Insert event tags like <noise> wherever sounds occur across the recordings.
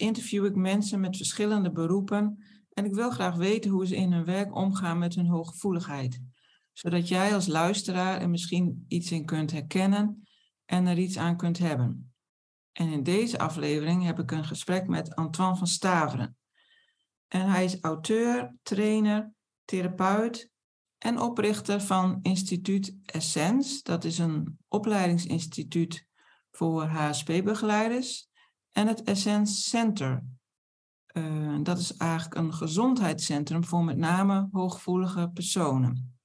Interview ik mensen met verschillende beroepen en ik wil graag weten hoe ze in hun werk omgaan met hun hooggevoeligheid. Zodat jij als luisteraar er misschien iets in kunt herkennen en er iets aan kunt hebben. En in deze aflevering heb ik een gesprek met Antoine van Staveren. En hij is auteur, trainer, therapeut en oprichter van Instituut Essence. Dat is een opleidingsinstituut voor HSP-begeleiders en het Essence Center. Uh, dat is eigenlijk een gezondheidscentrum voor met name hooggevoelige personen.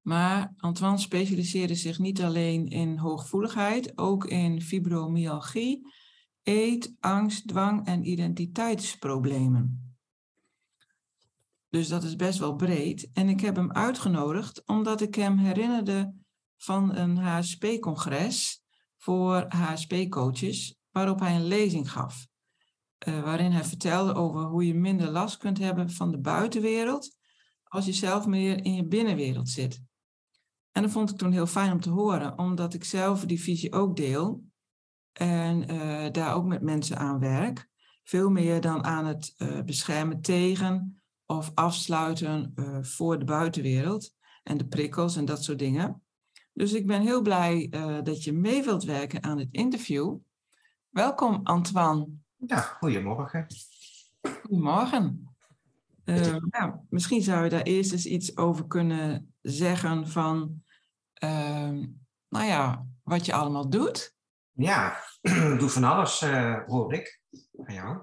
Maar Antoine specialiseerde zich niet alleen in hooggevoeligheid, ook in fibromyalgie, eet, angst, dwang en identiteitsproblemen. Dus dat is best wel breed. En ik heb hem uitgenodigd omdat ik hem herinnerde van een HSP-congres voor HSP-coaches waarop hij een lezing gaf. Uh, waarin hij vertelde over hoe je minder last kunt hebben van de buitenwereld als je zelf meer in je binnenwereld zit. En dat vond ik toen heel fijn om te horen, omdat ik zelf die visie ook deel en uh, daar ook met mensen aan werk. Veel meer dan aan het uh, beschermen tegen of afsluiten voor de buitenwereld en de prikkels en dat soort dingen. Dus ik ben heel blij dat je mee wilt werken aan het interview. Welkom, Antoine. Ja, goedemorgen. Goedemorgen. Uh, ja, misschien zou je daar eerst eens iets over kunnen zeggen van, uh, nou ja, wat je allemaal doet. Ja, ik <clears throat> doe van alles, uh, hoor ik, van jou.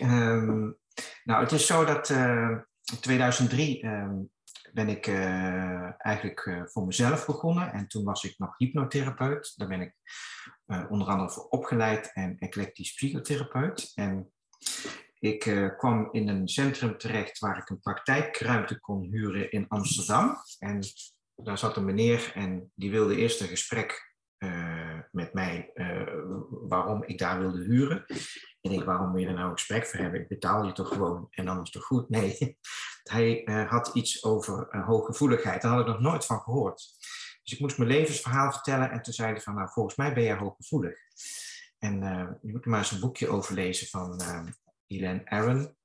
um, <laughs> nou, het is zo dat in 2003 um, ben ik eigenlijk voor mezelf begonnen en toen was ik nog hypnotherapeut. Daar ben ik uh, onder andere voor opgeleid en eclectisch psychotherapeut. En ik uh, kwam in een centrum terecht waar ik een praktijkruimte kon huren in Amsterdam. En daar zat een meneer en die wilde eerst een gesprek uh, met mij waarom ik daar wilde huren. En ik, waarom wil je er nou een gesprek voor hebben? Ik betaal je toch gewoon en dan is het toch goed? Nee, <laughs> hij had iets over hooggevoeligheid. Daar had ik nog nooit van gehoord. Dus ik moest mijn levensverhaal vertellen en toen zei hij van, nou, volgens mij ben jij hooggevoelig. En uh, je moet er maar eens een boekje over lezen van uh, Elaine Aron.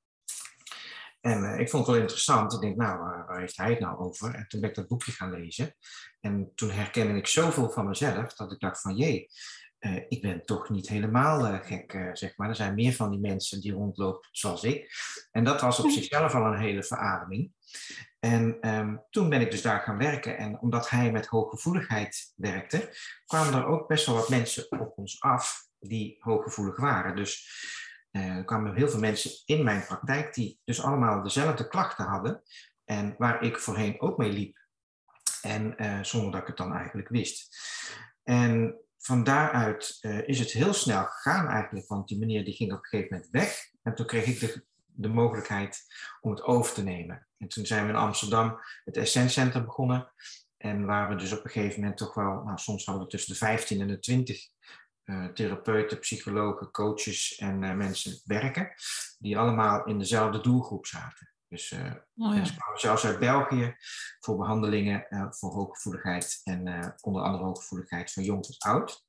En uh, ik vond het wel interessant. Ik denk, nou, waar, waar, heeft hij het nou over? En toen ben ik dat boekje gaan lezen. En toen herkende ik zoveel van mezelf dat ik dacht van, jee, uh, ik ben toch niet helemaal uh, gek, uh, zeg maar. Er zijn meer van die mensen die rondlopen zoals ik. En dat was op zichzelf al een hele verademing. En um, toen ben ik dus daar gaan werken. En omdat hij met hooggevoeligheid werkte, kwamen er ook best wel wat mensen op ons af die hooggevoelig waren. Dus er kwamen heel veel mensen in mijn praktijk die dus allemaal dezelfde klachten hadden. En waar ik voorheen ook mee liep. En zonder dat ik het dan eigenlijk wist. En van daaruit uh, is het heel snel gegaan eigenlijk, want die meneer die ging op een gegeven moment weg. En toen kreeg ik de, de mogelijkheid om het over te nemen. En toen zijn we in Amsterdam het Essence Center begonnen. En waar we dus op een gegeven moment toch wel, nou, soms hadden we tussen de 15 en de 20 uh, therapeuten, psychologen, coaches en uh, mensen werken, die allemaal in dezelfde doelgroep zaten. Dus uh, oh, ja. mensen kwamen zelfs uit België voor behandelingen voor hooggevoeligheid en onder andere hooggevoeligheid van jong tot oud.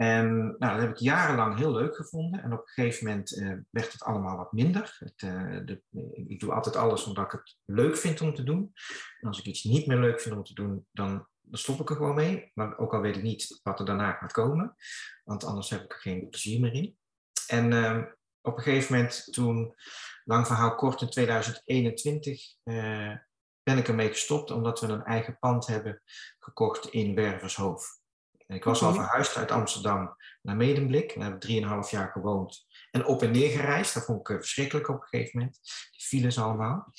En nou, dat heb ik jarenlang heel leuk gevonden. En op een gegeven moment werd het allemaal wat minder. Het, de, ik doe altijd alles omdat ik het leuk vind om te doen. En als ik iets niet meer leuk vind om te doen, dan, stop ik er gewoon mee. Maar ook al weet ik niet wat er daarna gaat komen. Want anders heb ik er geen plezier meer in. En ehm, op een gegeven moment toen lang verhaal kort, in 2021 uh, ben ik ermee gestopt omdat we een eigen pand hebben gekocht in Wervershoofd. En ik was al verhuisd uit Amsterdam naar Medemblik. Daar heb ik drieënhalf jaar gewoond en op en neer gereisd. Dat vond ik verschrikkelijk op een gegeven moment. Die files allemaal.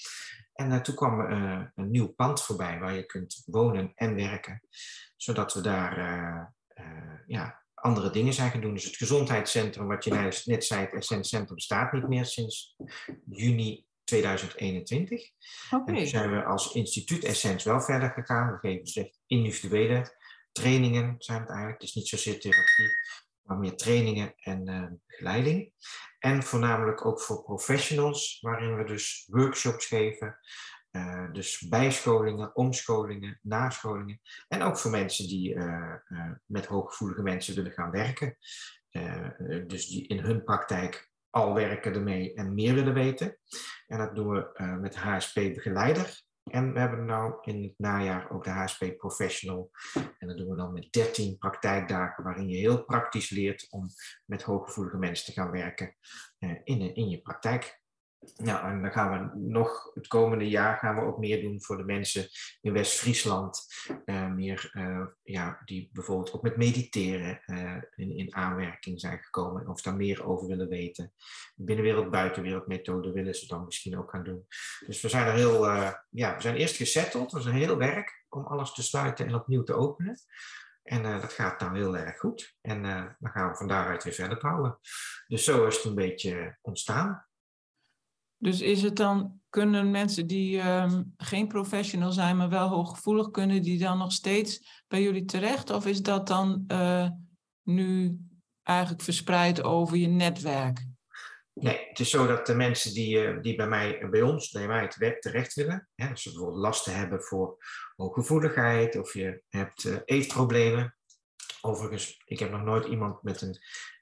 En toen kwam uh, een nieuw pand voorbij waar je kunt wonen en werken. Zodat we daar ja, andere dingen zijn gaan doen. Dus het gezondheidscentrum, wat je net zei, het Essentcentrum, staat niet meer sinds juni 2021. Okay. En toen zijn we als instituut Essent wel verder gegaan. We geven dus individuele trainingen, zijn het eigenlijk. Is niet zozeer therapie, maar meer trainingen en uh, begeleiding. En voornamelijk ook voor professionals, waarin we dus workshops geven. Uh, dus bijscholingen, omscholingen, nascholingen. En ook voor mensen die uh, met hooggevoelige mensen willen gaan werken. dus die in hun praktijk al werken ermee en meer willen weten. En dat doen we met HSP-begeleider. En we hebben nu in het najaar ook de HSP Professional. En dat doen we dan met 13 praktijkdagen, waarin je heel praktisch leert om met hooggevoelige mensen te gaan werken in, in je praktijk. Ja, en dan gaan we nog het komende jaar gaan we ook meer doen voor de mensen in West-Friesland. Uh, meer uh, ja, die bijvoorbeeld ook met mediteren uh, in, in aanwerking zijn gekomen. Of daar meer over willen weten. Binnenwereld, buitenwereld methode willen ze dan misschien ook gaan doen. Dus we zijn er heel, ja, we zijn eerst gesetteld. Dat is een heel werk om alles te sluiten en opnieuw te openen. En dat gaat nou heel erg goed. En dan gaan we van daaruit weer verder bouwen. Dus zo is het een beetje ontstaan. Dus is het dan, kunnen mensen die um, geen professional zijn, maar wel hooggevoelig, kunnen die dan nog steeds bij jullie terecht? Of is dat dan uh, nu eigenlijk verspreid over je netwerk? Nee, het is zo dat de mensen die, uh, die bij mij, bij ons, bij mij terecht willen, hè, als ze bijvoorbeeld lasten hebben voor hooggevoeligheid of je hebt uh, eetproblemen. Overigens, ik heb nog nooit iemand met een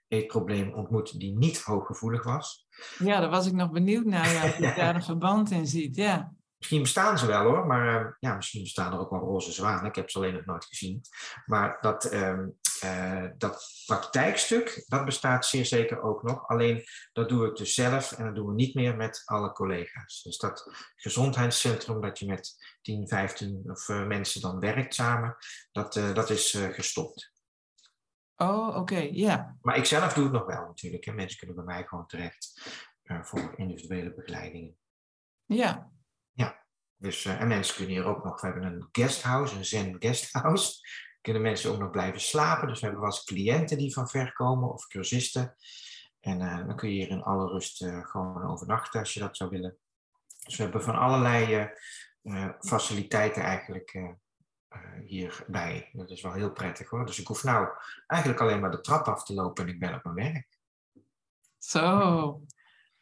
eetprobleem ontmoet die niet hooggevoelig was. Ja, daar was ik nog benieuwd naar, ja, of je daar een <laughs> verband in ziet. Ja. Misschien bestaan ze wel hoor, maar uh, ja, misschien bestaan er ook wel roze zwanen. Ik heb ze alleen nog nooit gezien. Maar dat, uh, uh, dat praktijkstuk, dat bestaat zeer zeker ook nog. Alleen dat doe ik dus zelf en dat doen we niet meer met alle collega's. Dus dat gezondheidscentrum dat je met 10, 15 of eh, mensen dan werkt samen, dat, dat is gestopt. Oh, oké, ja. Maar ik zelf doe het nog wel natuurlijk. En mensen kunnen bij mij gewoon terecht uh, voor individuele begeleidingen. Ja. Ja, dus, uh, en mensen kunnen hier ook nog, we hebben een guesthouse, een zen guesthouse. Kunnen mensen ook nog blijven slapen. Dus we hebben wel eens cliënten die van ver komen of cursisten. En uh, dan kun je hier in alle rust gewoon overnachten als je dat zou willen. Dus we hebben van allerlei faciliteiten eigenlijk hierbij. Dat is wel heel prettig hoor. Dus ik hoef nou eigenlijk alleen maar de trap af te lopen en ik ben op mijn werk. Zo,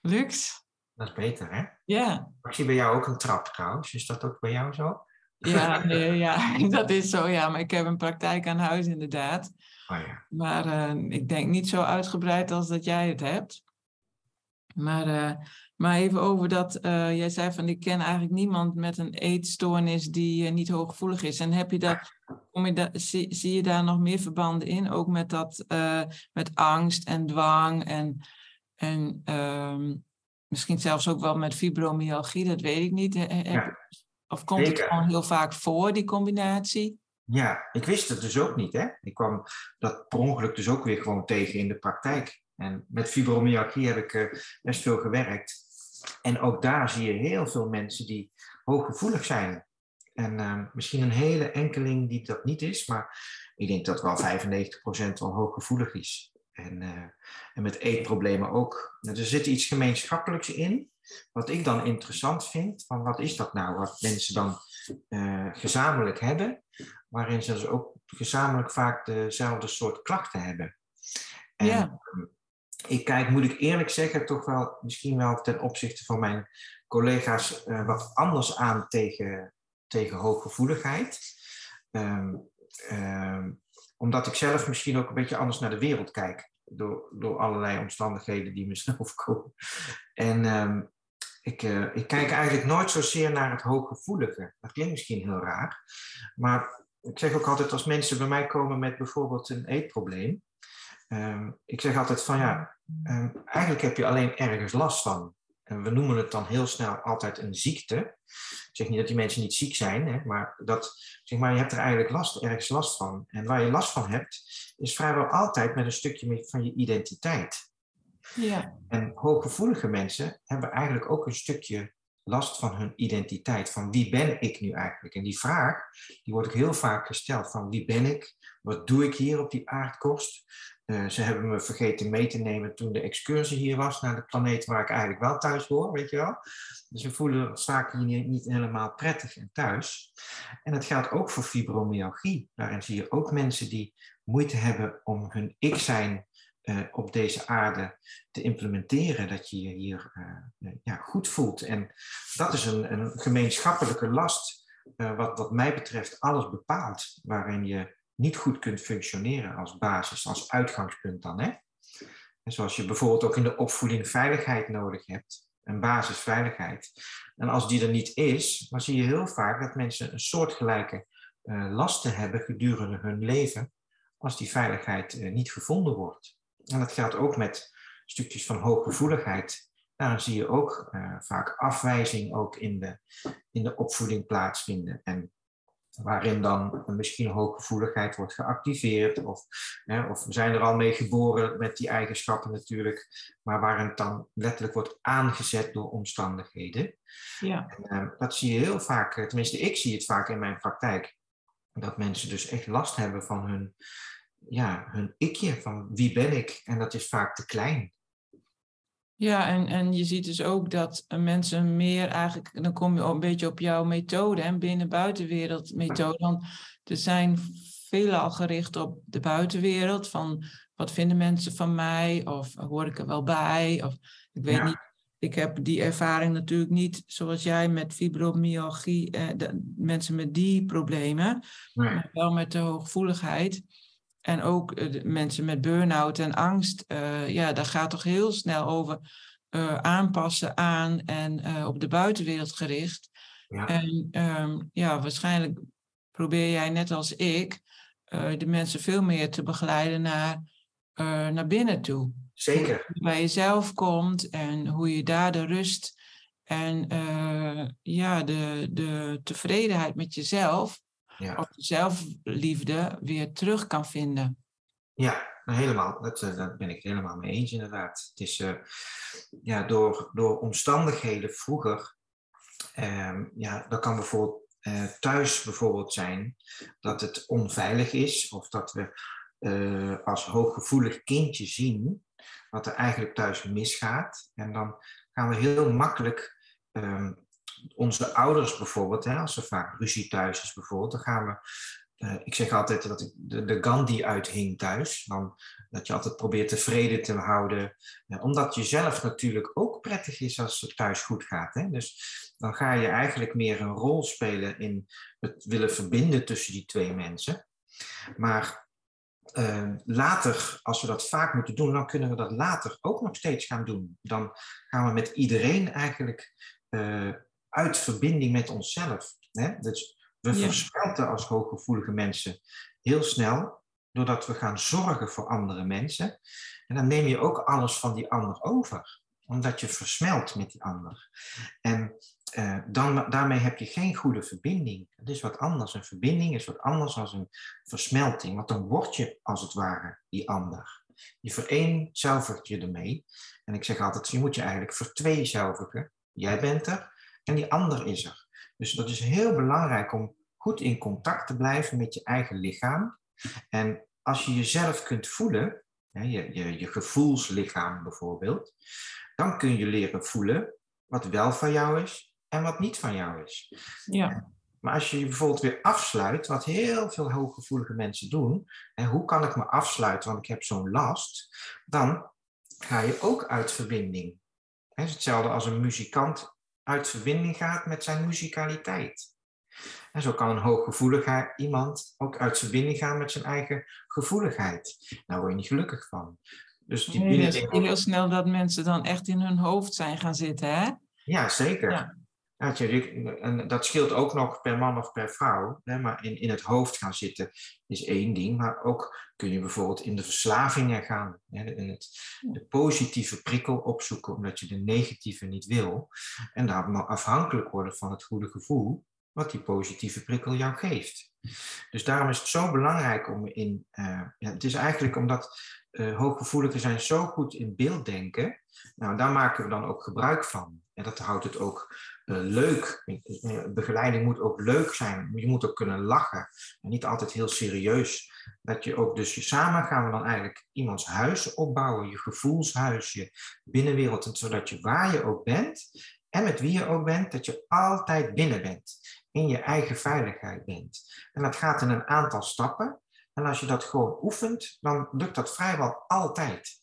luxe. Dat is beter hè? Ja. Ik zie bij jou ook een trap trouwens. Is dat ook bij jou zo? Ja, <laughs> nee, ja, <laughs> dat is zo ja. Maar ik heb een praktijk aan huis inderdaad. Oh, ja. Maar uh, ik denk niet zo uitgebreid als dat jij het hebt. Maar uh, maar even over dat, uh, jij zei van ik ken eigenlijk niemand met een eetstoornis die uh, niet hooggevoelig is. En heb je dat, kom je da, zie, zie, je daar nog meer verbanden in? Ook met dat, uh, met angst en dwang en, en um, misschien zelfs ook wel met fibromyalgie, dat weet ik niet. Ja. Of komt Zeker. het gewoon heel vaak voor, die combinatie? Ja, ik wist het dus ook niet. Hè? Ik kwam dat per ongeluk dus ook weer gewoon tegen in de praktijk. En met fibromyalgie heb ik best veel gewerkt. En ook daar zie je heel veel mensen die hooggevoelig zijn. En uh, misschien een hele enkeling die dat niet is, maar ik denk dat wel 95% wel hooggevoelig is. En, uh, en met eetproblemen ook. Nou, er zit iets gemeenschappelijks in, wat ik dan interessant vind. Van wat is dat nou, wat mensen dan uh, gezamenlijk hebben, waarin ze dus ook gezamenlijk vaak dezelfde soort klachten hebben. En, ja. Ehm, ik kijk, moet ik eerlijk zeggen, toch wel misschien wel ten opzichte van mijn collega's uh, wat anders aan tegen, tegen hooggevoeligheid. Um, omdat ik zelf misschien ook een beetje anders naar de wereld kijk. Door, door allerlei omstandigheden die me snel <laughs> overkomen. En um, ik, uh, ik kijk eigenlijk nooit zozeer naar het hooggevoelige. Dat klinkt misschien heel raar. Maar ik zeg ook altijd als mensen bij mij komen met bijvoorbeeld een eetprobleem. Um, ik zeg altijd van ja, um, eigenlijk heb je alleen ergens last van. en we noemen het dan heel snel altijd een ziekte. Ik zeg niet dat die mensen niet ziek zijn, hè, maar, dat, zeg maar je hebt er eigenlijk last, ergens last van. En waar je last van hebt, is vrijwel altijd met een stukje van je identiteit. Ja. En hooggevoelige mensen hebben eigenlijk ook een stukje last van hun identiteit. Van wie ben ik nu eigenlijk? En die vraag, die wordt ook heel vaak gesteld. Van wie ben ik? Wat doe ik hier op die aardkorst? Uh, ze hebben me vergeten mee te nemen toen de excursie hier was naar de planeet waar ik eigenlijk wel thuis hoor, weet je wel. Dus ze voelen vaak hier niet, helemaal prettig en thuis. En dat geldt ook voor fibromyalgie. Daarin zie je ook mensen die moeite hebben om hun ik-zijn uh, op deze aarde te implementeren, dat je je hier uh, ja, goed voelt. En dat is een, een gemeenschappelijke last, wat, wat mij betreft alles bepaalt, waarin je niet goed kunt functioneren als basis, als uitgangspunt dan. Hè? En zoals je bijvoorbeeld ook in de opvoeding veiligheid nodig hebt, een basisveiligheid. En als die er niet is, dan zie je heel vaak dat mensen een soortgelijke lasten hebben gedurende hun leven, als die veiligheid niet gevonden wordt. En dat geldt ook met stukjes van hooggevoeligheid. Daar zie je ook uh, vaak afwijzing ook in de, in de opvoeding plaatsvinden. En waarin dan misschien hooggevoeligheid wordt geactiveerd. Of, hè, of we zijn er al mee geboren met die eigenschappen natuurlijk. Maar waarin het dan letterlijk wordt aangezet door omstandigheden. Ja. En, uh, dat zie je heel vaak, eh, tenminste ik zie het vaak in mijn praktijk. Dat mensen dus echt last hebben van hun ja, hun ikje van wie ben ik? En dat is vaak te klein. Ja, en, en je ziet dus ook dat mensen meer eigenlijk, dan kom je een beetje op jouw methode en binnen-buitenwereld methode. Want er zijn veelal gericht op de buitenwereld, van wat vinden mensen van mij, of hoor ik er wel bij, of ik weet niet. Ik heb die ervaring natuurlijk niet zoals jij met fibromyalgie, eh, de, mensen met die problemen, nee. maar wel met de hooggevoeligheid. En ook uh, mensen met burn-out en angst, uh, ja, daar gaat toch heel snel over uh, aanpassen aan en op de buitenwereld gericht. Ja. En um, ja, waarschijnlijk probeer jij net als ik de mensen veel meer te begeleiden naar, naar binnen toe. Zeker. Hoe je bij jezelf komt en hoe je daar de rust en ja, de, de tevredenheid met jezelf ja. of zelfliefde weer terug kan vinden. Ja, nou, helemaal. Dat, uh, daar ben ik het helemaal mee eens inderdaad. Het is uh, ja, door, door omstandigheden vroeger, um, ja, dat kan bijvoorbeeld uh, thuis bijvoorbeeld zijn dat het onveilig is of dat we als hooggevoelig kindje zien wat er eigenlijk thuis misgaat. En dan gaan we heel makkelijk um, onze ouders bijvoorbeeld, hè, als er vaak ruzie thuis is bijvoorbeeld, dan gaan we, uh, ik zeg altijd dat ik de, de Gandhi uithing thuis, dan, dat je altijd probeert tevreden te houden, omdat je zelf natuurlijk ook prettig is als het thuis goed gaat. Hè? Dus dan ga je eigenlijk meer een rol spelen in het willen verbinden tussen die twee mensen. Maar uh, later, als we dat vaak moeten doen, dan kunnen we dat later ook nog steeds gaan doen. Dan gaan we met iedereen eigenlijk uh, uit verbinding met onszelf. Hè? Dus we Ja. versmelten als hooggevoelige mensen heel snel, doordat we gaan zorgen voor andere mensen. En dan neem je ook alles van die ander over, omdat je versmelt met die ander. En eh, dan, daarmee heb je geen goede verbinding. Het is wat anders. Een verbinding is wat anders dan een versmelting, want dan word je als het ware die ander. Je vereenzelvigt je ermee. En ik zeg altijd, je moet je eigenlijk vertweezelvigen. Jij bent er en die ander is er. Dus dat is heel belangrijk om goed in contact te blijven met je eigen lichaam. En als je jezelf kunt voelen, hè, je, je, je gevoelslichaam bijvoorbeeld, dan kun je leren voelen wat wel van jou is en wat niet van jou is. Ja. Maar als je je bijvoorbeeld weer afsluit, wat heel veel hooggevoelige mensen doen, en hoe kan ik me afsluiten, want ik heb zo'n last, dan ga je ook uit verbinding. Het is hetzelfde als een muzikant uit verbinding gaat met zijn muzikaliteit. En zo kan een hooggevoelige iemand ook uit verbinding gaan met zijn eigen gevoeligheid. Daar word je niet gelukkig van. Dus die Nee, binnendingen- heel snel dat mensen dan echt in hun hoofd zijn gaan zitten, hè? Ja, zeker. Ja. En dat scheelt ook nog per man of per vrouw. Hè, maar in, in het hoofd gaan zitten is één ding. Maar ook kun je bijvoorbeeld in de verslavingen gaan. Hè, in het, de positieve prikkel opzoeken omdat je de negatieve niet wil. En daar afhankelijk worden van het goede gevoel wat die positieve prikkel jou geeft. Dus daarom is het zo belangrijk om in. Uh, ja, het is eigenlijk omdat uh, hooggevoeligen zijn zo goed in beelddenken. Nou, daar maken we dan ook gebruik van. En dat houdt het ook uh, leuk. Begeleiding moet ook leuk zijn. Je moet ook kunnen lachen. En niet altijd heel serieus. Dat je ook, dus samen gaan we dan eigenlijk iemands huis opbouwen. Je gevoelshuis, je binnenwereld. Zodat je waar je ook bent en met wie je ook bent, dat je altijd binnen bent. In je eigen veiligheid bent. En dat gaat in een aantal stappen. En als je dat gewoon oefent, dan lukt dat vrijwel altijd.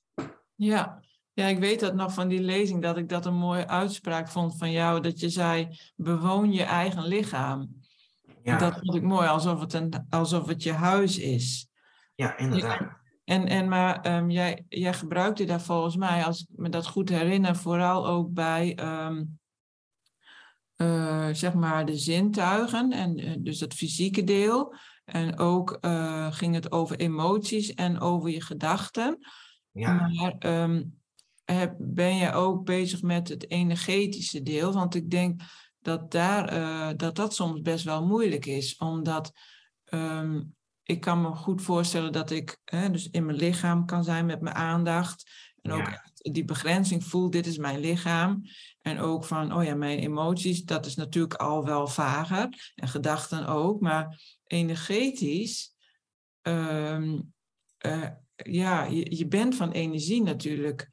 Ja, ja, ik weet dat nog van die lezing, dat ik dat een mooie uitspraak vond van jou, dat je zei, bewoon je eigen lichaam. Ja. Dat vond ik mooi, alsof het, een, alsof het je huis is. Ja, inderdaad. En, en maar um, jij, jij gebruikte daar volgens mij, als ik me dat goed herinner, vooral ook bij um, uh, zeg maar de zintuigen, en uh, dus het fysieke deel. En ook uh, ging het over emoties en over je gedachten. Ja. Maar um, ben je ook bezig met het energetische deel? Want ik denk dat daar, uh, dat, dat soms best wel moeilijk is. Omdat um, ik kan me goed voorstellen dat ik hè, dus in mijn lichaam kan zijn met mijn aandacht. En ook die begrenzing voel, dit is mijn lichaam. En ook van, oh ja, mijn emoties, dat is natuurlijk al wel vager. En gedachten ook. Maar energetisch, um, uh, ja, je, je bent van energie natuurlijk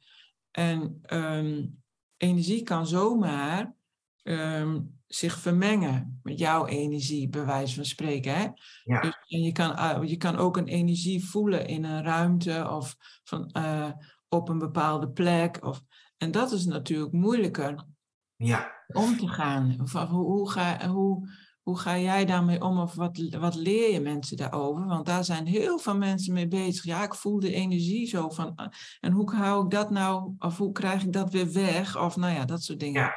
en um, energie kan zomaar um, zich vermengen met jouw energie, bij wijze van spreken. Hè? Ja. Dus, en je kan, uh, je kan ook een energie voelen in een ruimte of van, uh, op een bepaalde plek. Of, en dat is natuurlijk moeilijker ja. om te gaan. Of, hoe, hoe, ga, hoe, hoe ga jij daarmee om of wat, wat leer je mensen daarover? Want daar zijn heel veel mensen mee bezig. Ja, ik voel de energie zo van. Ah, en hoe hou ik dat nou, of hoe krijg ik dat weer weg? Of nou ja, dat soort dingen. Ja,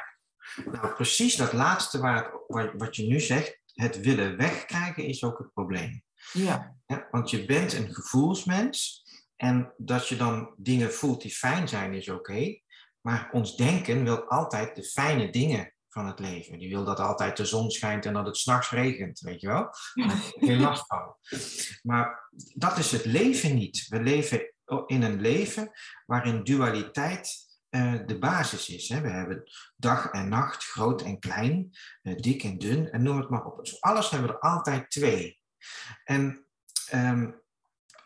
nou precies dat laatste waar wat je nu zegt, het willen wegkrijgen, is ook het probleem. Ja. ja. Want je bent een gevoelsmens en dat je dan dingen voelt die fijn zijn, is oké. Maar ons denken wil altijd de fijne dingen van het leven. Die wil dat altijd de zon schijnt en dat het s'nachts regent, weet je wel? Geen last van. Maar dat is het leven niet. We leven in een leven waarin dualiteit uh, de basis is. Hè? We hebben dag en nacht, groot en klein, uh, dik en dun, en noem het maar op. Dus alles hebben we er altijd twee. En um,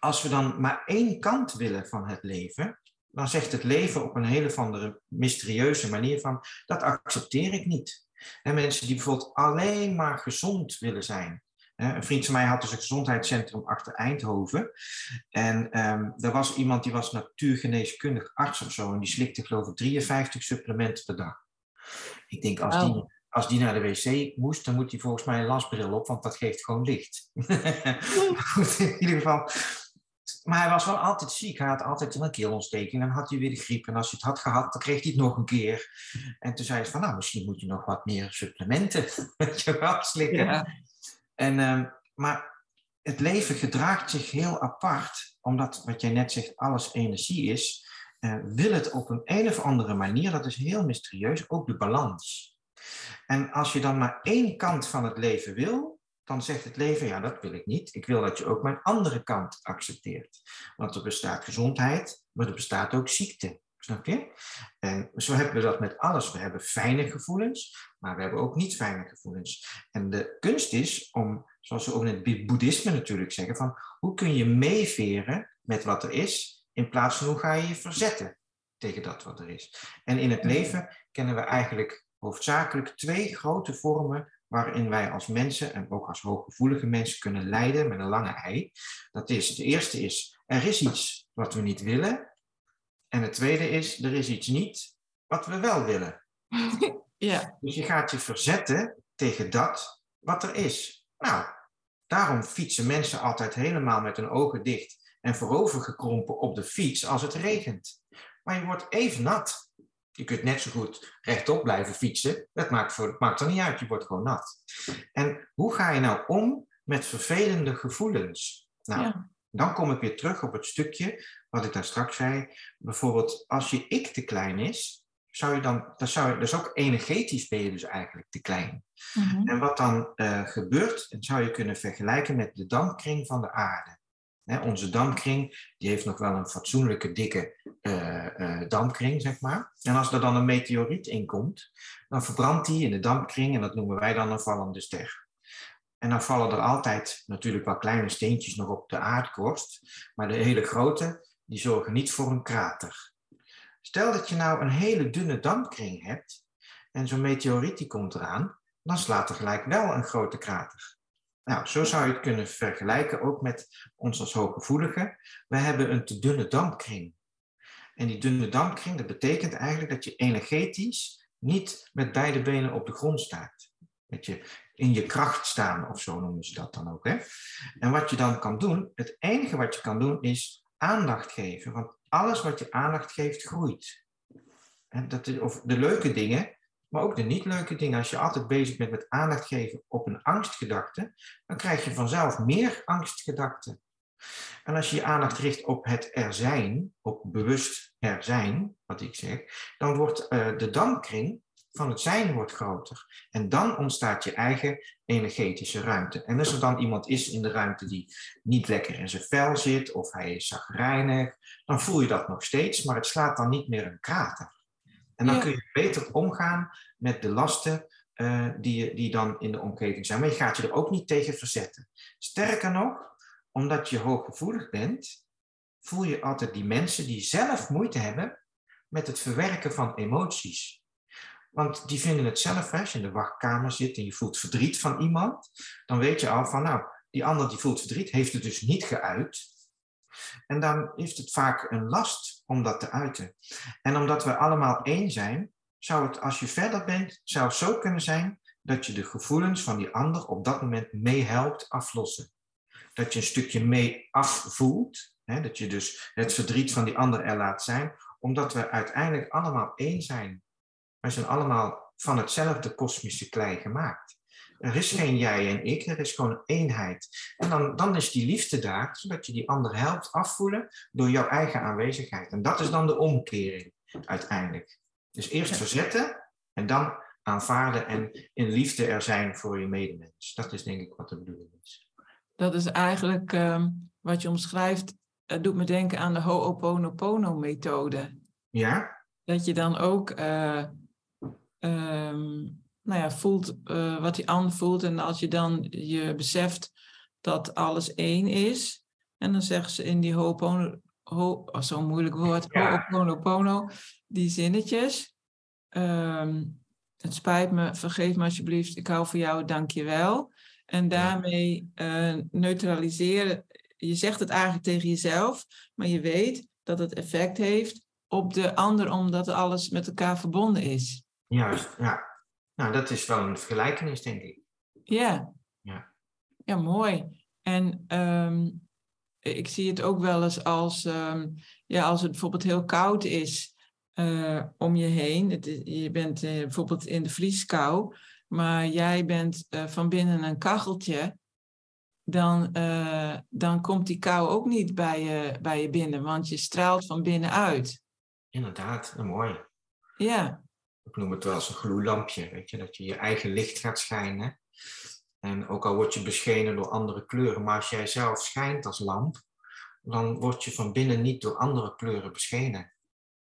als we dan maar één kant willen van het leven, dan zegt het leven op een hele andere mysterieuze manier van, dat accepteer ik niet. En mensen die bijvoorbeeld alleen maar gezond willen zijn. Een vriend van mij had dus een gezondheidscentrum achter Eindhoven. En um, er was iemand die was natuurgeneeskundig arts of zo. En die slikte geloof ik 53 supplementen per dag. Ik denk, als, die, als die naar de wc moest, dan moet hij volgens mij een lasbril op, want dat geeft gewoon licht. <laughs> Goed, in ieder geval, maar hij was wel altijd ziek. Hij had altijd een keelontsteking. Dan had hij weer de griep. En als hij het had gehad, dan kreeg hij het nog een keer. En toen zei hij van, nou, misschien moet je nog wat meer supplementen <laughs> je wel slikken. En, uh, maar het leven gedraagt zich heel apart. Omdat, wat jij net zegt, alles energie is. Uh, wil het op een, een of andere manier, dat is heel mysterieus, ook de balans. En als je dan maar één kant van het leven wil, dan zegt het leven, ja, dat wil ik niet. Ik wil dat je ook mijn andere kant accepteert. Want er bestaat gezondheid, maar er bestaat ook ziekte. Snap je? En zo hebben we dat met alles. We hebben fijne gevoelens, maar we hebben ook niet fijne gevoelens. En de kunst is om, zoals we ook in het boeddhisme natuurlijk zeggen, van hoe kun je meeveren met wat er is, in plaats van hoe ga je je verzetten tegen dat wat er is. En in het leven kennen we eigenlijk hoofdzakelijk twee grote vormen waarin wij als mensen en ook als hooggevoelige mensen kunnen leiden met een lange ei. Dat is, de eerste is, er is iets wat we niet willen. En het tweede is, er is iets niet wat we wel willen. <laughs> Ja. Dus je gaat je verzetten tegen dat wat er is. Nou, daarom fietsen mensen altijd helemaal met hun ogen dicht en voorovergekrompen op de fiets als het regent. Maar je wordt even nat. Je kunt net zo goed rechtop blijven fietsen. Dat maakt, voor, maakt er niet uit, je wordt gewoon nat. En hoe ga je nou om met vervelende gevoelens? Nou, Ja. dan kom ik weer terug op het stukje wat ik daar straks zei. Bijvoorbeeld, als je ik te klein is, zou je dan, dan zou je, dus ook energetisch ben je dus eigenlijk te klein. Mhm. En wat dan eh, gebeurt, zou je kunnen vergelijken met de dampkring van de aarde. Hè, onze dampkring die heeft nog wel een fatsoenlijke dikke eh, eh, dampkring, zeg maar. En als er dan een meteoriet in komt, dan verbrandt die in de dampkring en dat noemen wij dan een vallende ster. En dan vallen er altijd natuurlijk wel kleine steentjes nog op de aardkorst, maar de hele grote, die zorgen niet voor een krater. Stel dat je nou een hele dunne dampkring hebt en zo'n meteoriet die komt eraan, dan slaat er gelijk wel een grote krater. Nou, zo zou je het kunnen vergelijken ook met ons als hooggevoelige. We hebben een te dunne dampkring. En die dunne dampkring, dat betekent eigenlijk dat je energetisch niet met beide benen op de grond staat. Dat je in je kracht staan, of zo noemen ze dat dan ook. Hè? En wat je dan kan doen, het enige wat je kan doen is aandacht geven. Want alles wat je aandacht geeft, groeit. En dat of de leuke dingen, maar ook de niet leuke dingen. Als je altijd bezig bent met aandacht geven op een angstgedachte, dan krijg je vanzelf meer angstgedachten. En als je je aandacht richt op het er zijn, op bewust er zijn, wat ik zeg, dan wordt eh, de dampkring van het zijn wordt groter. En dan ontstaat je eigen energetische ruimte. En als er dan iemand is in de ruimte die niet lekker in zijn vel zit, of hij is zagrijnig, dan voel je dat nog steeds, maar het slaat dan niet meer een krater. En dan Ja. kun je beter omgaan met de lasten eh, die, je- die dan in de omgeving zijn. Maar je gaat je er ook niet tegen verzetten. Sterker nog, omdat je hooggevoelig bent, voel je altijd die mensen die zelf moeite hebben met het verwerken van emoties. Want die vinden het zelf, als je in de wachtkamer zit en je voelt verdriet van iemand, dan weet je al van, nou, die ander die voelt verdriet, heeft het dus niet geuit. En dan heeft het vaak een last om dat te uiten. En omdat we allemaal één zijn, zou het, als je verder bent, zou zo kunnen zijn dat je de gevoelens van die ander op dat moment meehelpt aflossen. Dat je een stukje mee afvoelt, hè, dat je dus het verdriet van die ander er laat zijn, omdat we uiteindelijk allemaal één zijn. Wij zijn allemaal van hetzelfde kosmische klei gemaakt. Er is geen jij en ik, er is gewoon een eenheid. En dan, dan is die liefde daar, zodat je die ander helpt afvoelen door jouw eigen aanwezigheid. En dat is dan de omkering uiteindelijk. Dus eerst verzetten en dan aanvaarden en in liefde er zijn voor je medemens. Dat is denk ik wat de bedoeling is. Dat is eigenlijk ehm, wat je omschrijft, het doet me denken aan de Ho'oponopono-methode. Ja? Dat je dan ook eh, ehm, nou ja, voelt eh, wat die ander voelt. En als je dan je beseft dat alles één is. En dan zeggen ze in die Ho'opono, ho, oh, zo'n moeilijk woord, Ja. Ho'oponopono, die zinnetjes. ehm, het spijt me, vergeef me alsjeblieft, ik hou van jou, dank je wel. En daarmee eh, neutraliseren, je zegt het eigenlijk tegen jezelf, maar je weet dat het effect heeft op de ander, omdat alles met elkaar verbonden is. Juist, ja. Nou, dat is wel een vergelijkenis, denk ik. Ja. Ja. Ja, mooi. En ehm, ik zie het ook wel eens als, ehm, ja, als het bijvoorbeeld heel koud is eh, om je heen. Het is- je bent eh, bijvoorbeeld in de vrieskou, maar jij bent eh, van binnen een kacheltje. Dan, dan komt die kou ook niet bij je, bij je binnen, want je straalt van binnenuit. Inderdaad, mooi. Ja, Ik noem het wel eens een gloeilampje, weet je, dat je je eigen licht gaat schijnen. En ook al word je beschenen door andere kleuren, maar als jij zelf schijnt als lamp, dan word je van binnen niet door andere kleuren beschenen.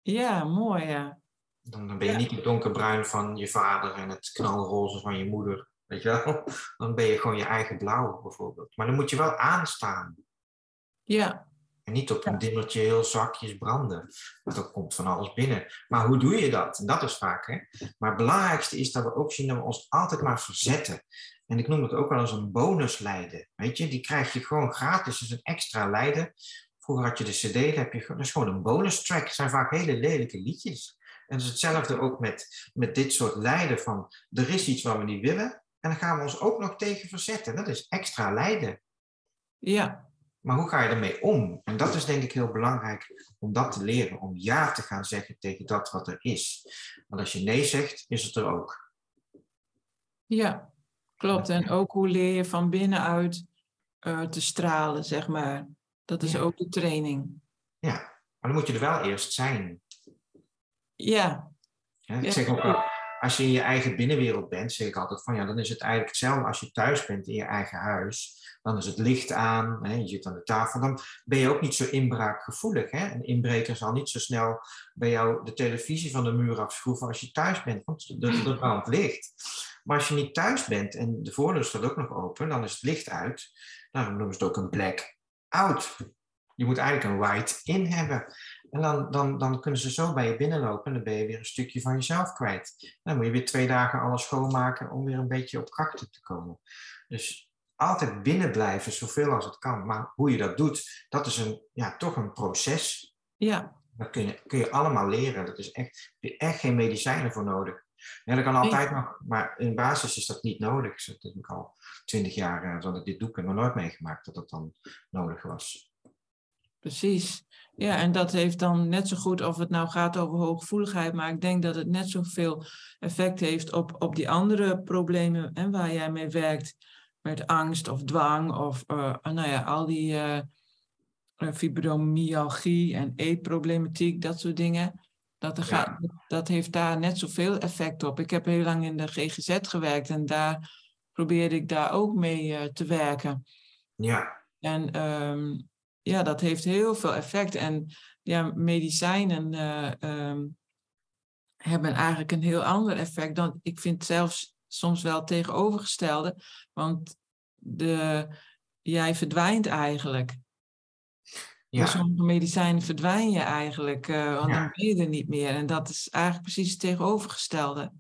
ja mooi ja. Dan, dan ben je Ja. niet het donkerbruin van je vader en het knalroze van je moeder, weet je wel. <laughs> Dan ben je gewoon je eigen blauw bijvoorbeeld. Maar dan moet je wel aanstaan. Ja, En niet op een dimmertje heel zakjes branden. Want dan komt van alles binnen. Maar hoe doe je dat? En dat is vaak. Hè? Maar het belangrijkste is dat we ook zien dat we ons altijd maar verzetten. En ik noem het ook wel eens een bonuslijden. Weet je, die krijg je gewoon gratis. Dat is een extra lijden. Vroeger had je de CD, heb je, gewoon- dat is gewoon een bonus track. Het zijn vaak hele lelijke liedjes. En het is hetzelfde ook met, met dit soort lijden van er is iets wat we niet willen. En dan gaan we ons ook nog tegen verzetten. Dat is extra lijden. ja, Maar hoe ga je ermee om? En dat is denk ik heel belangrijk om dat te leren. Om ja te gaan zeggen tegen dat wat er is. Want als je nee zegt, is het er ook. Ja, klopt. En ook hoe leer je van binnenuit uh, te stralen, zeg maar. Dat is ook de training. Ja, maar dan moet je er wel eerst zijn. Ja. ja ik zeg ook als je in je eigen binnenwereld bent, zeg ik altijd van ja, dan is het eigenlijk hetzelfde als je thuis bent in je eigen huis. Dan is het licht aan, hè, je zit aan de tafel, dan ben je ook niet zo inbraakgevoelig. Hè? Een inbreker zal niet zo snel bij jou de televisie van de muur afschroeven als je thuis bent, want er brandt licht. Maar als je niet thuis bent en de voordeur staat ook nog open, dan is het licht uit. Daarom noemen ze het ook een black out. Je moet eigenlijk een white in hebben. En dan, dan, dan kunnen ze zo bij je binnenlopen en dan ben je weer een stukje van jezelf kwijt. Dan moet je weer twee dagen alles schoonmaken om weer een beetje op krachten te komen. Dus altijd binnen blijven, zoveel als het kan. Maar hoe je dat doet, dat is een, ja, toch een proces. Ja. Dat kun je, kun je allemaal leren. Dat is echt, je hebt echt geen medicijnen voor nodig. Ja, dat kan altijd nog, maar in basis is dat niet nodig. Dat heb ik al twintig jaar, dat ik dit doe, ik heb nog nooit meegemaakt dat dat dan nodig was. Precies. Ja, en dat heeft dan net zo goed of het nou gaat over hooggevoeligheid, maar ik denk dat het net zoveel effect heeft op, op die andere problemen en waar jij mee werkt, met angst of dwang of uh, nou ja, al die uh, fibromyalgie en eetproblematiek, dat soort dingen. Dat, er gaat, dat heeft daar net zoveel effect op. Ik heb heel lang in de GGZ gewerkt en daar probeerde ik daar ook mee te werken. Ja. En um, ja, dat heeft heel veel effect. En ja, medicijnen uh, um, hebben eigenlijk een heel ander effect dan, ik vind zelfs soms wel tegenovergestelde, want de, jij verdwijnt eigenlijk. Ja. Bij sommige medicijnen verdwijn je eigenlijk, uh, want ja. dan ben je er niet meer. En dat is eigenlijk precies het tegenovergestelde.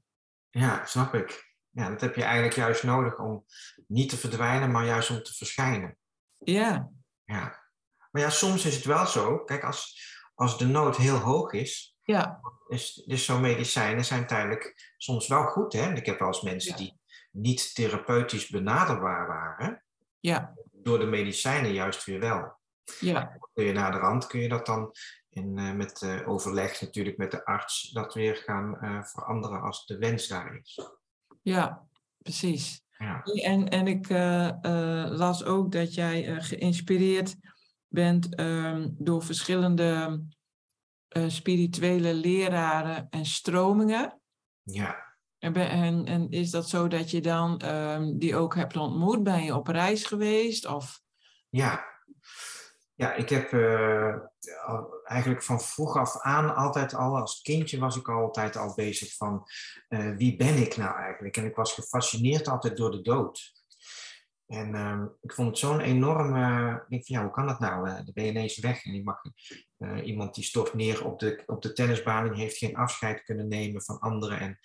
Ja, snap ik. Ja, dat heb je eigenlijk juist nodig om niet te verdwijnen, maar juist om te verschijnen. Ja. Ja. Maar ja, soms is het wel zo. Kijk, als, als de nood heel hoog is, ja. is dus zo'n medicijnen zijn tijdelijk soms wel goed. Hè? Ik heb wel eens mensen die niet therapeutisch benaderbaar waren, ja. door de medicijnen juist weer wel. Ja. Kun je naar de rand, kun je dat dan in, uh, met uh, overleg natuurlijk met de arts, dat weer gaan uh, veranderen als de wens daar is. Ja, precies. Ja. En, en ik las ook dat jij geïnspireerd bent um, door verschillende uh, spirituele leraren en stromingen. Ja. En, en, en, is dat zo dat je dan um, die ook hebt ontmoet? Ben je op reis geweest? Of? Ja. Ja, ik heb uh, eigenlijk van vroeg af aan altijd al, als kindje was ik altijd al bezig van uh, wie ben ik nou eigenlijk? En ik was gefascineerd altijd door de dood. En uh, ik vond het zo'n enorme. Ik denk van ja, hoe kan dat nou? Uh, dan ben je ineens weg en mag, uh, iemand die stort neer op de, op de tennisbaan en heeft geen afscheid kunnen nemen van anderen. En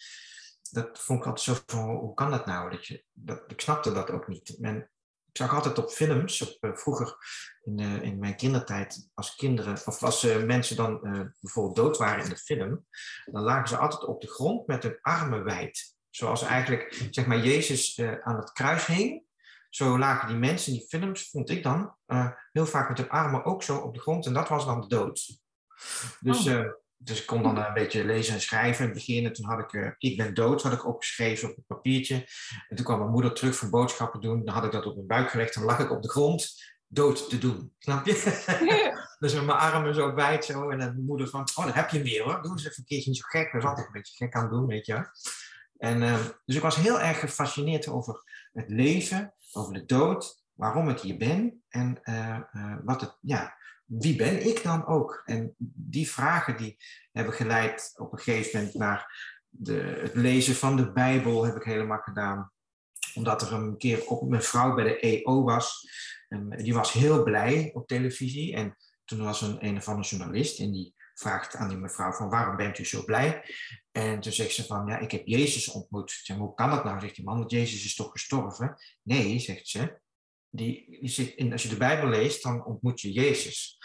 dat vond ik altijd zo van hoe kan dat nou? Dat je, dat, ik snapte dat ook niet. En ik zag altijd op films, op, vroeger in, in mijn kindertijd, als kinderen, of als mensen dan bijvoorbeeld dood waren in de film, dan lagen ze altijd op de grond met hun armen wijd. Zoals eigenlijk, zeg maar, Jezus aan het kruis hing zo lagen die mensen in die films, vond ik dan, uh, heel vaak met hun armen ook zo op de grond. En dat was dan de dood. Dus, uh, dus ik kon dan een beetje lezen en schrijven in het begin. En toen had ik, uh, ik ben dood, had ik opgeschreven op een papiertje. En toen kwam mijn moeder terug voor boodschappen doen. Dan had ik dat op mijn buik gelegd. Dan lag ik op de grond dood te doen. Snap je? <laughs> dus met mijn armen zo wijd zo. En dan mijn moeder van, oh, daar heb je meer hoor. Doe eens even een keertje niet zo gek. Dat is altijd een beetje gek aan het doen, weet je. En, dus ik was heel erg gefascineerd over het leven, over de dood, waarom ik hier ben en uh, uh, wat het, ja, wie ben ik dan ook? En die vragen die hebben geleid op een gegeven moment naar de, het lezen van de Bijbel, heb ik helemaal gedaan. Omdat er een keer ook mijn vrouw bij de EO was. En die was heel blij op televisie. En toen was een, een of andere journalist en die vraagt aan die mevrouw van waarom bent u zo blij? En toen zegt ze van ja, ik heb Jezus ontmoet. Zeg, hoe kan dat nou? Zegt die man, want Jezus is toch gestorven? Nee, zegt ze. Die, die zegt, als je de Bijbel leest, dan ontmoet je Jezus.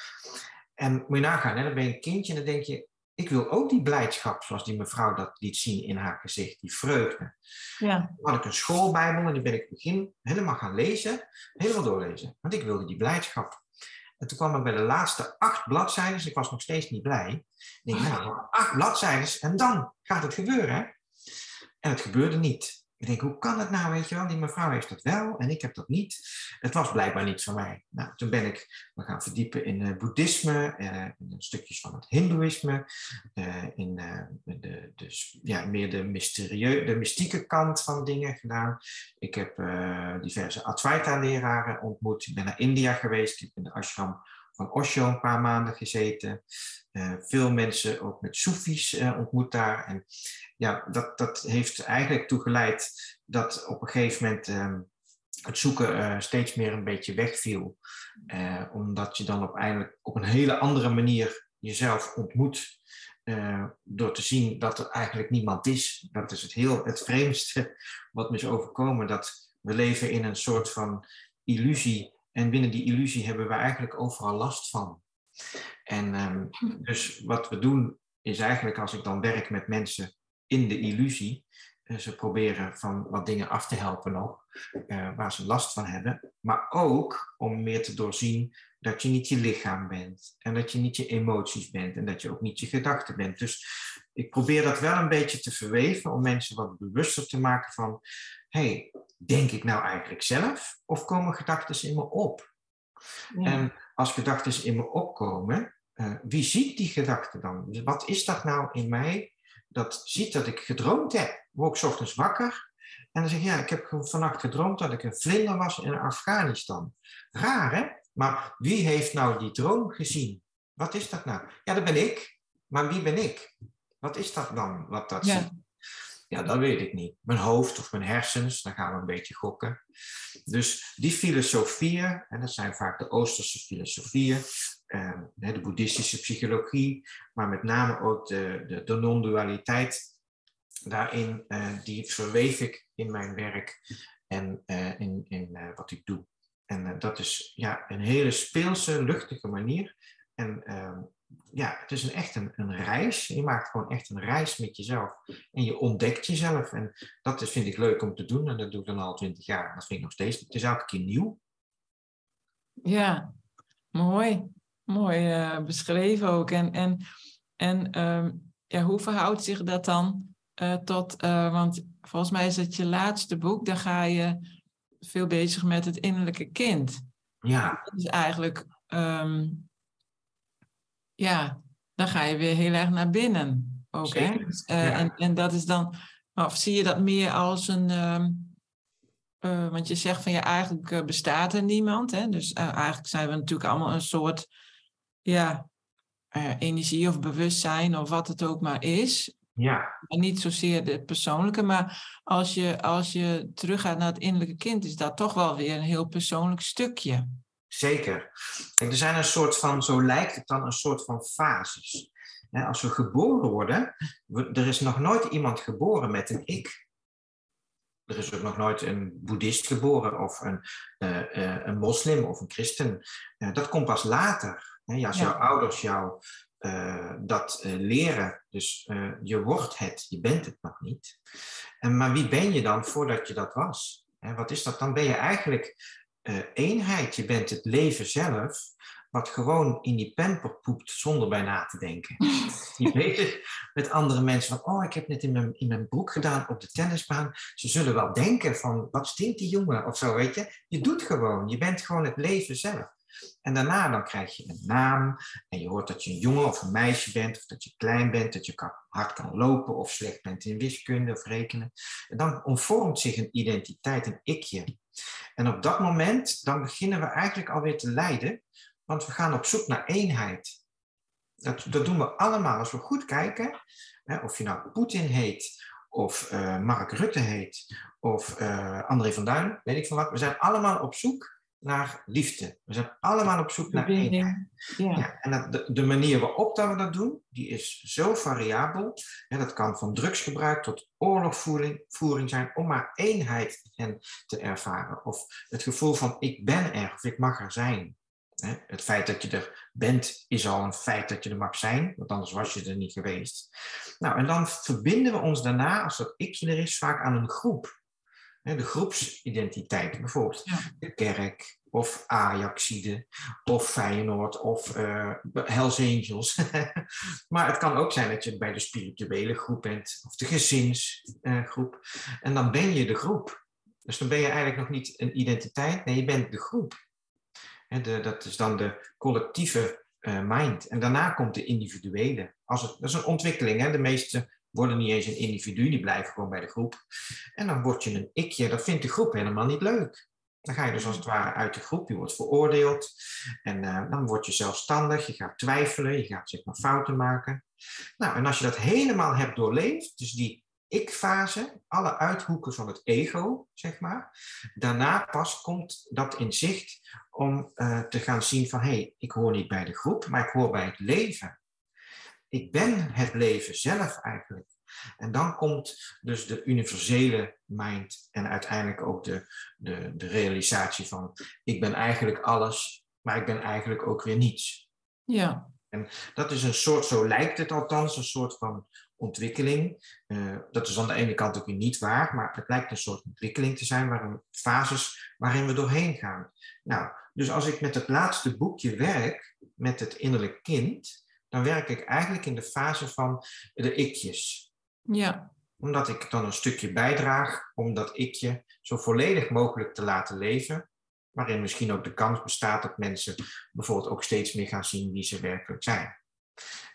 En moet je nagaan, hè, dan ben je een kindje en dan denk je, ik wil ook die blijdschap zoals die mevrouw dat liet zien in haar gezicht, die vreugde. Ja. Dan had ik een schoolbijbel en die ben ik begin helemaal gaan lezen, helemaal doorlezen. Want ik wilde die blijdschap. En toen kwam ik bij de laatste acht bladzijden. Ik was nog steeds niet blij. Ik denk, nou, acht bladzijden en dan gaat het gebeuren. En het gebeurde niet. Ik denk, hoe kan het nou, weet je wel? Die mevrouw heeft dat wel en ik heb dat niet. Het was blijkbaar niet voor mij. Nou, toen ben ik me gaan verdiepen in uh, boeddhisme, uh, in stukjes van het hindoeïsme, uh, in de, de, ja, meer de, mysterieu, de mystieke kant van dingen gedaan. Ik heb diverse Advaita-leraren ontmoet. Ik ben naar India geweest. Ik heb in de ashram van Osho een paar maanden gezeten. veel mensen ook met Soefies ontmoet daar. En ja, dat, dat heeft eigenlijk toegeleid dat op een gegeven moment ehm, het zoeken uh, steeds meer een beetje wegviel. Omdat je dan uiteindelijk op een hele andere manier jezelf ontmoet. Door te zien dat er eigenlijk niemand is. Dat is het, heel, het vreemdste wat me is overkomen. Dat we leven in een soort van illusie. En binnen die illusie hebben we eigenlijk overal last van. En um, dus wat we doen is eigenlijk als ik dan werk met mensen in de illusie. Uh, ze proberen van wat dingen af te helpen nog, uh, waar ze last van hebben. Maar ook om meer te doorzien dat je niet je lichaam bent. En dat je niet je emoties bent. En dat je ook niet je gedachten bent. Dus ik probeer dat wel een beetje te verweven om mensen wat bewuster te maken van... hey, denk ik nou eigenlijk zelf? Of komen gedachten in me op? Ja. En als gedachten in me opkomen, uh, wie ziet die gedachten dan? Wat is dat nou in mij dat ziet dat ik gedroomd heb, word ik ochtends wakker. En dan zeg ik, ja, ik heb vannacht gedroomd dat ik een vlinder was in Afghanistan. Raar, hè? Maar wie heeft nou die droom gezien? Wat is dat nou? Ja, dat ben ik. Maar wie ben ik? Wat is dat dan, wat dat ja. ziet? Ja, dat weet ik niet. Mijn hoofd of mijn hersens, dan gaan we een beetje gokken. Dus die filosofieën, en dat zijn vaak de Oosterse filosofieën, uh, de boeddhistische psychologie, maar met name ook de, de, de non-dualiteit. Daarin, uh, die verweef ik in mijn werk en uh, in, in wat ik doe. En dat is ja, een hele speelse, luchtige manier. En ehm, ja, het is een, echt een, een reis. Je maakt gewoon echt een reis met jezelf. En je ontdekt jezelf. En dat is, vind ik leuk om te doen. En dat doe ik dan al twintig jaar. Dat vind ik nog steeds. Het is elke keer nieuw. Ja, mooi. Mooi uh, beschreven ook. En, en, en um, ja, hoe verhoudt zich dat dan uh, tot, uh, want volgens mij is het je laatste boek, daar ga je veel bezig met het innerlijke kind. Ja. Dat is eigenlijk, um, ja, dan ga je weer heel erg naar binnen. Ook, hè? Dus, ja. en, en dat is dan, of zie je dat meer als een, um, want je zegt van ja, eigenlijk bestaat er niemand. Hè? Dus eigenlijk zijn we natuurlijk allemaal een soort ja, energie of bewustzijn of wat het ook maar is. Ja. En niet zozeer het persoonlijke, maar als je, als je teruggaat naar het innerlijke kind, is dat toch wel weer een heel persoonlijk stukje. Zeker. Kijk, er zijn een soort van, zo lijkt het dan, een soort van fases. Als we geboren worden, er is nog nooit iemand geboren met een ik. Er is ook nog nooit een boeddhist geboren of een, uh, uh, een moslim of een christen. Uh, dat komt pas later. Als jouw ouders jou uh, dat uh, leren, dus uh, je wordt het, je bent het nog niet. En, maar wie ben je dan voordat je dat was? He, wat is dat? Dan ben je eigenlijk eenheid. Je bent het leven zelf, wat gewoon in die pamper poept zonder bij na te denken. <laughs> Je bezig met andere mensen van, oh, ik heb net in mijn, in mijn broek gedaan op de tennisbaan. Ze zullen wel denken van, wat stinkt die jongen? Of zo, weet je. Je doet gewoon, je bent gewoon het leven zelf. En daarna dan krijg je een naam en je hoort dat je een jongen of een meisje bent, of dat je klein bent, dat je kan, hard kan lopen of slecht bent in wiskunde of rekenen. En dan ontvormt zich een identiteit, een ikje. En op dat moment, dan beginnen we eigenlijk alweer te lijden, want we gaan op zoek naar eenheid. Dat, dat doen we allemaal als we goed kijken, hè, of je nou Poetin heet, of uh, Mark Rutte heet, of uh, André van Duin, weet ik van wat. We zijn allemaal op zoek naar liefde. We zijn allemaal op zoek naar eenheid. Ja. ja. en dat, de, de, manier waarop dat we dat doen, die is zo variabel. Ja, dat kan van drugsgebruik tot oorlogvoering zijn om maar eenheid en te ervaren. Of het gevoel van ik ben er of ik mag er zijn. Het feit dat je er bent is al een feit dat je er mag zijn, want anders was je er niet geweest. Nou, en dan verbinden we ons daarna, als dat ikje er is, vaak aan een groep de groepsidentiteit, bijvoorbeeld ja. de kerk, of Ajaxide, of Feyenoord, of uh, Hells Angels. <laughs> maar het kan ook zijn dat je bij de spirituele groep bent, of de gezinsgroep. en dan ben je de groep. Dus dan ben je eigenlijk nog niet een identiteit, nee, je bent de groep. de, dat is dan de collectieve uh, mind. En daarna komt de individuele. Als het, dat is een ontwikkeling. Hè? De meeste worden niet eens een individu, die blijven gewoon bij de groep. En dan word je een ikje, dat vindt de groep helemaal niet leuk. Dan ga je dus als het ware uit de groep, je wordt veroordeeld. En uh, dan word je zelfstandig, je gaat twijfelen, je gaat zeg maar fouten maken. Nou, en als je dat helemaal hebt doorleefd, dus die ik-fase, alle uithoeken van het ego, zeg maar. Daarna pas komt dat in zicht om uh, te gaan zien van, hé, hey, ik hoor niet bij de groep, maar ik hoor bij het leven. Ik ben het leven zelf eigenlijk. En dan komt dus de universele mind en uiteindelijk ook de, de, de realisatie van, ik ben eigenlijk alles, maar ik ben eigenlijk ook weer niets. Ja. En dat is een soort, zo lijkt het althans, een soort van ontwikkeling. Uh, dat is aan de ene kant ook weer niet waar, maar het lijkt een soort ontwikkeling te zijn, waarin, fases waarin we doorheen gaan. Nou, dus als ik met het laatste boekje werk, met het innerlijk kind, dan werk ik eigenlijk in de fase van de ikjes. Ja. Omdat ik dan een stukje bijdraag om dat ikje zo volledig mogelijk te laten leven, waarin misschien ook de kans bestaat dat mensen bijvoorbeeld ook steeds meer gaan zien wie ze werkelijk zijn.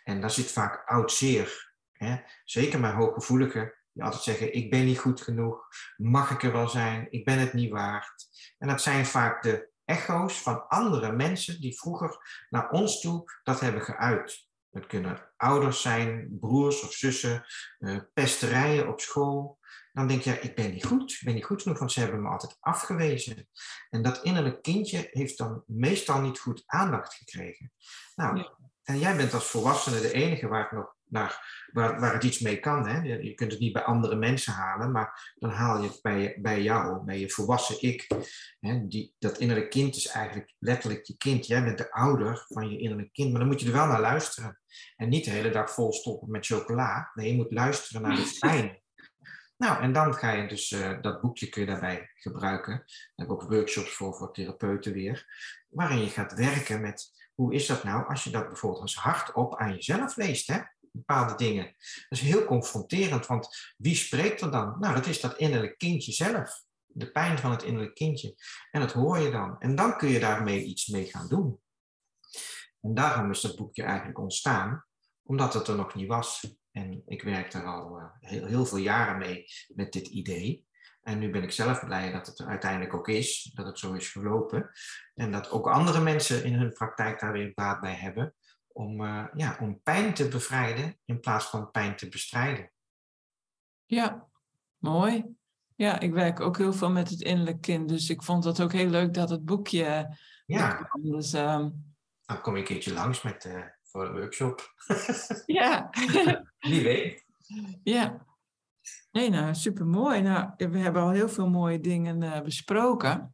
En daar zit vaak oud zeer Hè? Zeker mijn hooggevoeligen, die altijd zeggen, ik ben niet goed genoeg, mag ik er wel zijn, ik ben het niet waard. En dat zijn vaak de echo's van andere mensen die vroeger naar ons toe dat hebben geuit. Het kunnen ouders zijn, broers of zussen, uh, pesterijen op school. Dan denk je, ik ben niet goed, ik ben niet goed genoeg, want ze hebben me altijd afgewezen. En dat innerlijk kindje heeft dan meestal niet goed aandacht gekregen. Nou, en jij bent als volwassene de enige waar, het nog naar, waar, waar het iets mee kan. Hè? Je kunt het niet bij andere mensen halen, maar dan haal je het bij, bij jou, bij je volwassen ik. Hè? Die, dat innerlijke kind is eigenlijk letterlijk je kind. Jij bent de ouder van je innerlijke kind, maar dan moet je er wel naar luisteren. En niet de hele dag vol stoppen met chocola. Nee, je moet luisteren naar de fijn. <laughs> Nou, en dan ga je dus, uh, dat boekje kun je daarbij gebruiken. Daar heb ik ook workshops voor, voor therapeuten weer. Waarin je gaat werken met hoe is dat nou als je dat bijvoorbeeld als hardop aan jezelf leest, hè? Bepaalde dingen. Dat is heel confronterend, want wie spreekt er dan? Nou, dat is dat innerlijk kindje zelf. De pijn van het innerlijk kindje. En dat hoor je dan. En dan kun je daarmee iets mee gaan doen. En daarom is dat boekje eigenlijk ontstaan, omdat het er nog niet was. En ik werk er al uh, heel, heel veel jaren mee met dit idee. En nu ben ik zelf blij dat het uiteindelijk ook is, dat het zo is gelopen. En dat ook andere mensen in hun praktijk daar weer baat bij hebben. Om, uh, ja, om pijn te bevrijden in plaats van pijn te bestrijden. Ja, mooi. Ja, ik werk ook heel veel met het innerlijk kind. Dus ik vond het ook heel leuk dat het boekje. Ja. Kwam. Dus, um... Dan kom ik een keertje langs met, uh, voor de workshop. <laughs> ja. <laughs> Wie weet. Ja. Nee, nou, super mooi. Nou, we hebben al heel veel mooie dingen uh, besproken.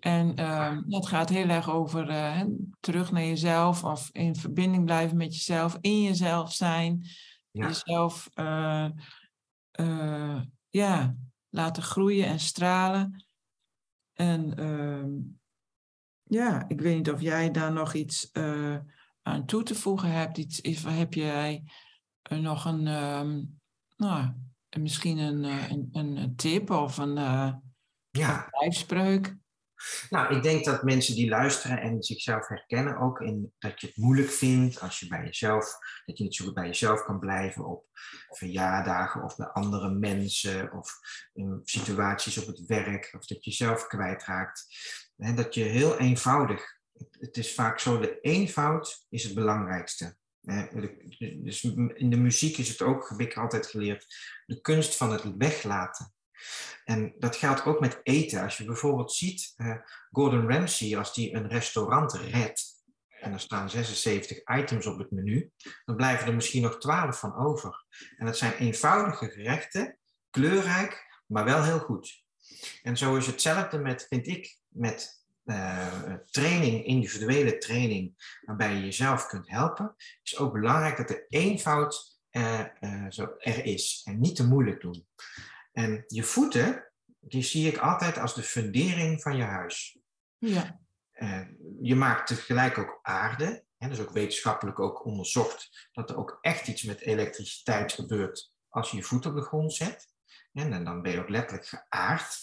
En uh, het gaat heel erg over uh, terug naar jezelf of in verbinding blijven met jezelf, in jezelf zijn, ja. jezelf uh, ja, laten groeien en stralen. En ehm, ja, ik weet niet of jij daar nog iets aan toe te voegen hebt. Iets, heb jij nog een, um, nou, misschien een, een, een, tip of een, ja. lijfspreuk? Nou, ik denk dat mensen die luisteren en zichzelf herkennen ook in dat je het moeilijk vindt als je bij jezelf, dat je niet zo goed bij jezelf kan blijven op verjaardagen of bij andere mensen of in situaties op het werk of dat je jezelf kwijtraakt. En dat je heel eenvoudig, het is vaak zo, de eenvoud is het belangrijkste. Dus in de muziek is het ook, heb ik altijd geleerd, de kunst van het weglaten. En dat geldt ook met eten. Als je bijvoorbeeld ziet, uh, Gordon Ramsay, als die een restaurant redt, en er staan 76 items op het menu, dan blijven er misschien nog 12 van over. En dat zijn eenvoudige gerechten, kleurrijk, maar wel heel goed. En zo is hetzelfde met, vind ik, met uh, training, individuele training, waarbij je jezelf kunt helpen, is ook belangrijk dat de eenvoud uh, zo er is en niet te moeilijk doen. En je voeten, die zie ik altijd als de fundering van je huis. Ja. Uh, je maakt tegelijk ook aarde. Hè, dus ook wetenschappelijk ook onderzocht dat er ook echt iets met elektriciteit gebeurt als je je voet op de grond zet. En dan ben je ook letterlijk geaard.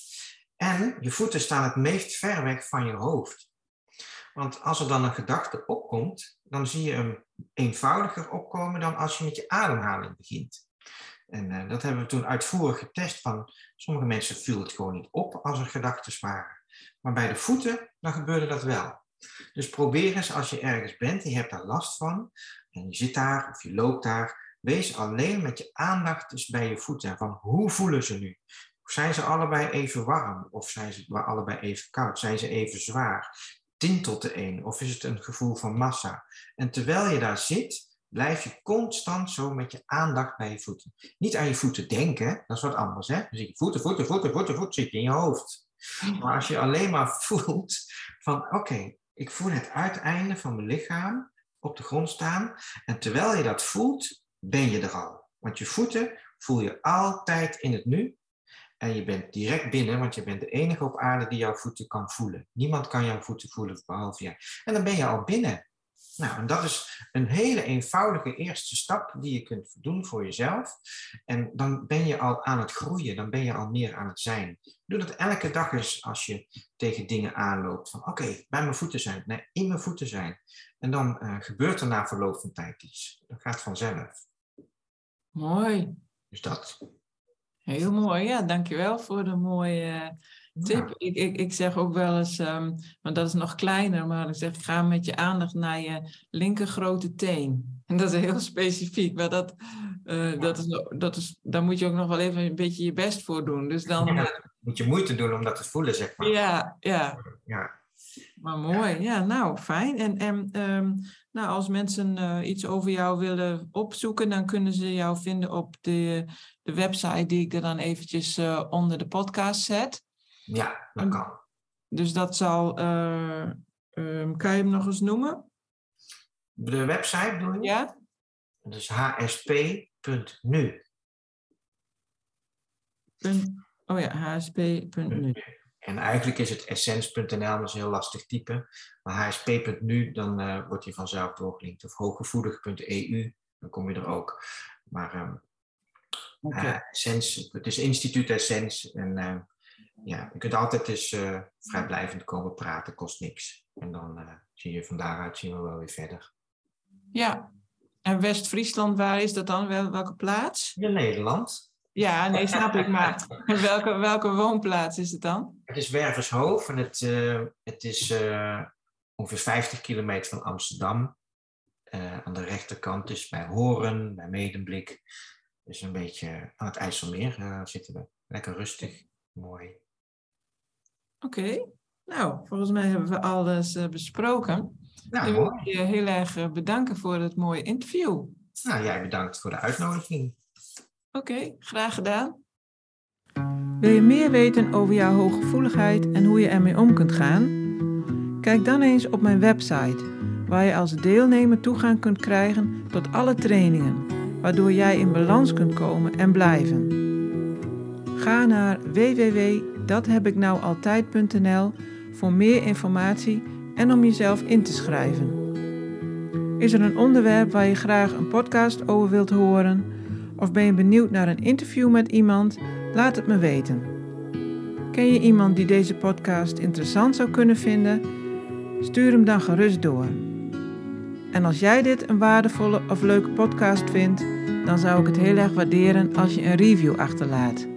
En je voeten staan het meest ver weg van je hoofd. Want als er dan een gedachte opkomt, dan zie je hem eenvoudiger opkomen dan als je met je ademhaling begint. En uh, dat hebben we toen uitvoerig getest van sommige mensen viel het gewoon niet op als er gedachten waren. Maar bij de voeten, dan gebeurde dat wel. Dus probeer eens als je ergens bent en je hebt daar last van, en je zit daar of je loopt daar, wees alleen met je aandacht dus bij je voeten. Van hoe voelen ze nu? Zijn ze allebei even warm of zijn ze allebei even koud? Zijn ze even zwaar? Tintelt de een of is het een gevoel van massa? En terwijl je daar zit, blijf je constant zo met je aandacht bij je voeten. Niet aan je voeten denken, dat is wat anders. Hè? Dus je voeten, voeten, voeten, voeten, voeten zit in je hoofd. Maar als je alleen maar <laughs> voelt van oké, ik voel het uiteinde van mijn lichaam op de grond staan. En terwijl je dat voelt, ben je er al. Want je voeten voel je altijd in het nu. En je bent direct binnen, want je bent de enige op aarde die jouw voeten kan voelen. Niemand kan jouw voeten voelen behalve jij. En dan ben je al binnen. Nou, en dat is een hele eenvoudige eerste stap die je kunt doen voor jezelf. En dan ben je al aan het groeien, dan ben je al meer aan het zijn. Doe dat elke dag eens als je tegen dingen aanloopt. Van oké, bij mijn voeten zijn, nee, in mijn voeten zijn. En dan uh, gebeurt er na verloop van tijd iets. Dat gaat vanzelf. Mooi. Dus dat. Heel mooi, ja, dankjewel voor de mooie tip. Ik, ik, ik zeg ook wel eens, um, want dat is nog kleiner, maar ik zeg ga met je aandacht naar je linker grote teen. En dat is heel <laughs> specifiek, maar dat, uh, dat, is, dat is, daar moet je ook nog wel even een beetje je best voor doen. Dus dan ja, moet je moeite doen om dat te voelen, zeg maar. Ja, ja. ja. Maar mooi, ja, nou fijn. En, en um, nou, als mensen uh, iets over jou willen opzoeken, dan kunnen ze jou vinden op de, de website die ik er dan eventjes uh, onder de podcast zet. Ja, dat kan. Dus dat zal, uh, um, kan je hem nog eens noemen? De website bedoel je? Ja. Dus hsp.nu. Oh ja, hsp.nu. En eigenlijk is het essence.nl, dat is een heel lastig type. Maar hsp.nu, dan uh, wordt hij vanzelf doorgelinkt. Of hooggevoelig.eu, dan kom je er ook. Maar um, okay. uh, Essence, het is instituut Essence. En uh, ja, je kunt altijd eens vrijblijvend komen praten, kost niks. En dan zie je van daaruit zien we wel weer verder. Ja, en West-Friesland, waar is dat dan? Wel, welke plaats? In Nederland. Ja, nee, snap ik. Maar <laughs> welke, welke woonplaats is het dan? Het is Wervershoofd en het, uh, het is ongeveer 50 kilometer van Amsterdam. Aan de rechterkant, dus bij Horen, bij Medemblik. Dus een beetje aan het IJsselmeer zitten we. Lekker rustig, mooi. Oké, okay. nou, volgens mij hebben we alles besproken. Nou, ik wil je heel erg bedanken voor het mooie interview. Nou, jij bedankt voor de uitnodiging. Oké, okay, graag gedaan. Wil je meer weten over jouw hooggevoeligheid en hoe je ermee om kunt gaan? Kijk dan eens op mijn website, waar je als deelnemer toegang kunt krijgen tot alle trainingen, waardoor jij in balans kunt komen en blijven. Ga naar www.dathebiknoualtijd.nl voor meer informatie en om jezelf in te schrijven. Is er een onderwerp waar je graag een podcast over wilt horen? Of ben je benieuwd naar een interview met iemand? Laat het me weten. Ken je iemand die deze podcast interessant zou kunnen vinden? Stuur hem dan gerust door. En als jij dit een waardevolle of leuke podcast vindt, dan zou ik het heel erg waarderen als je een review achterlaat.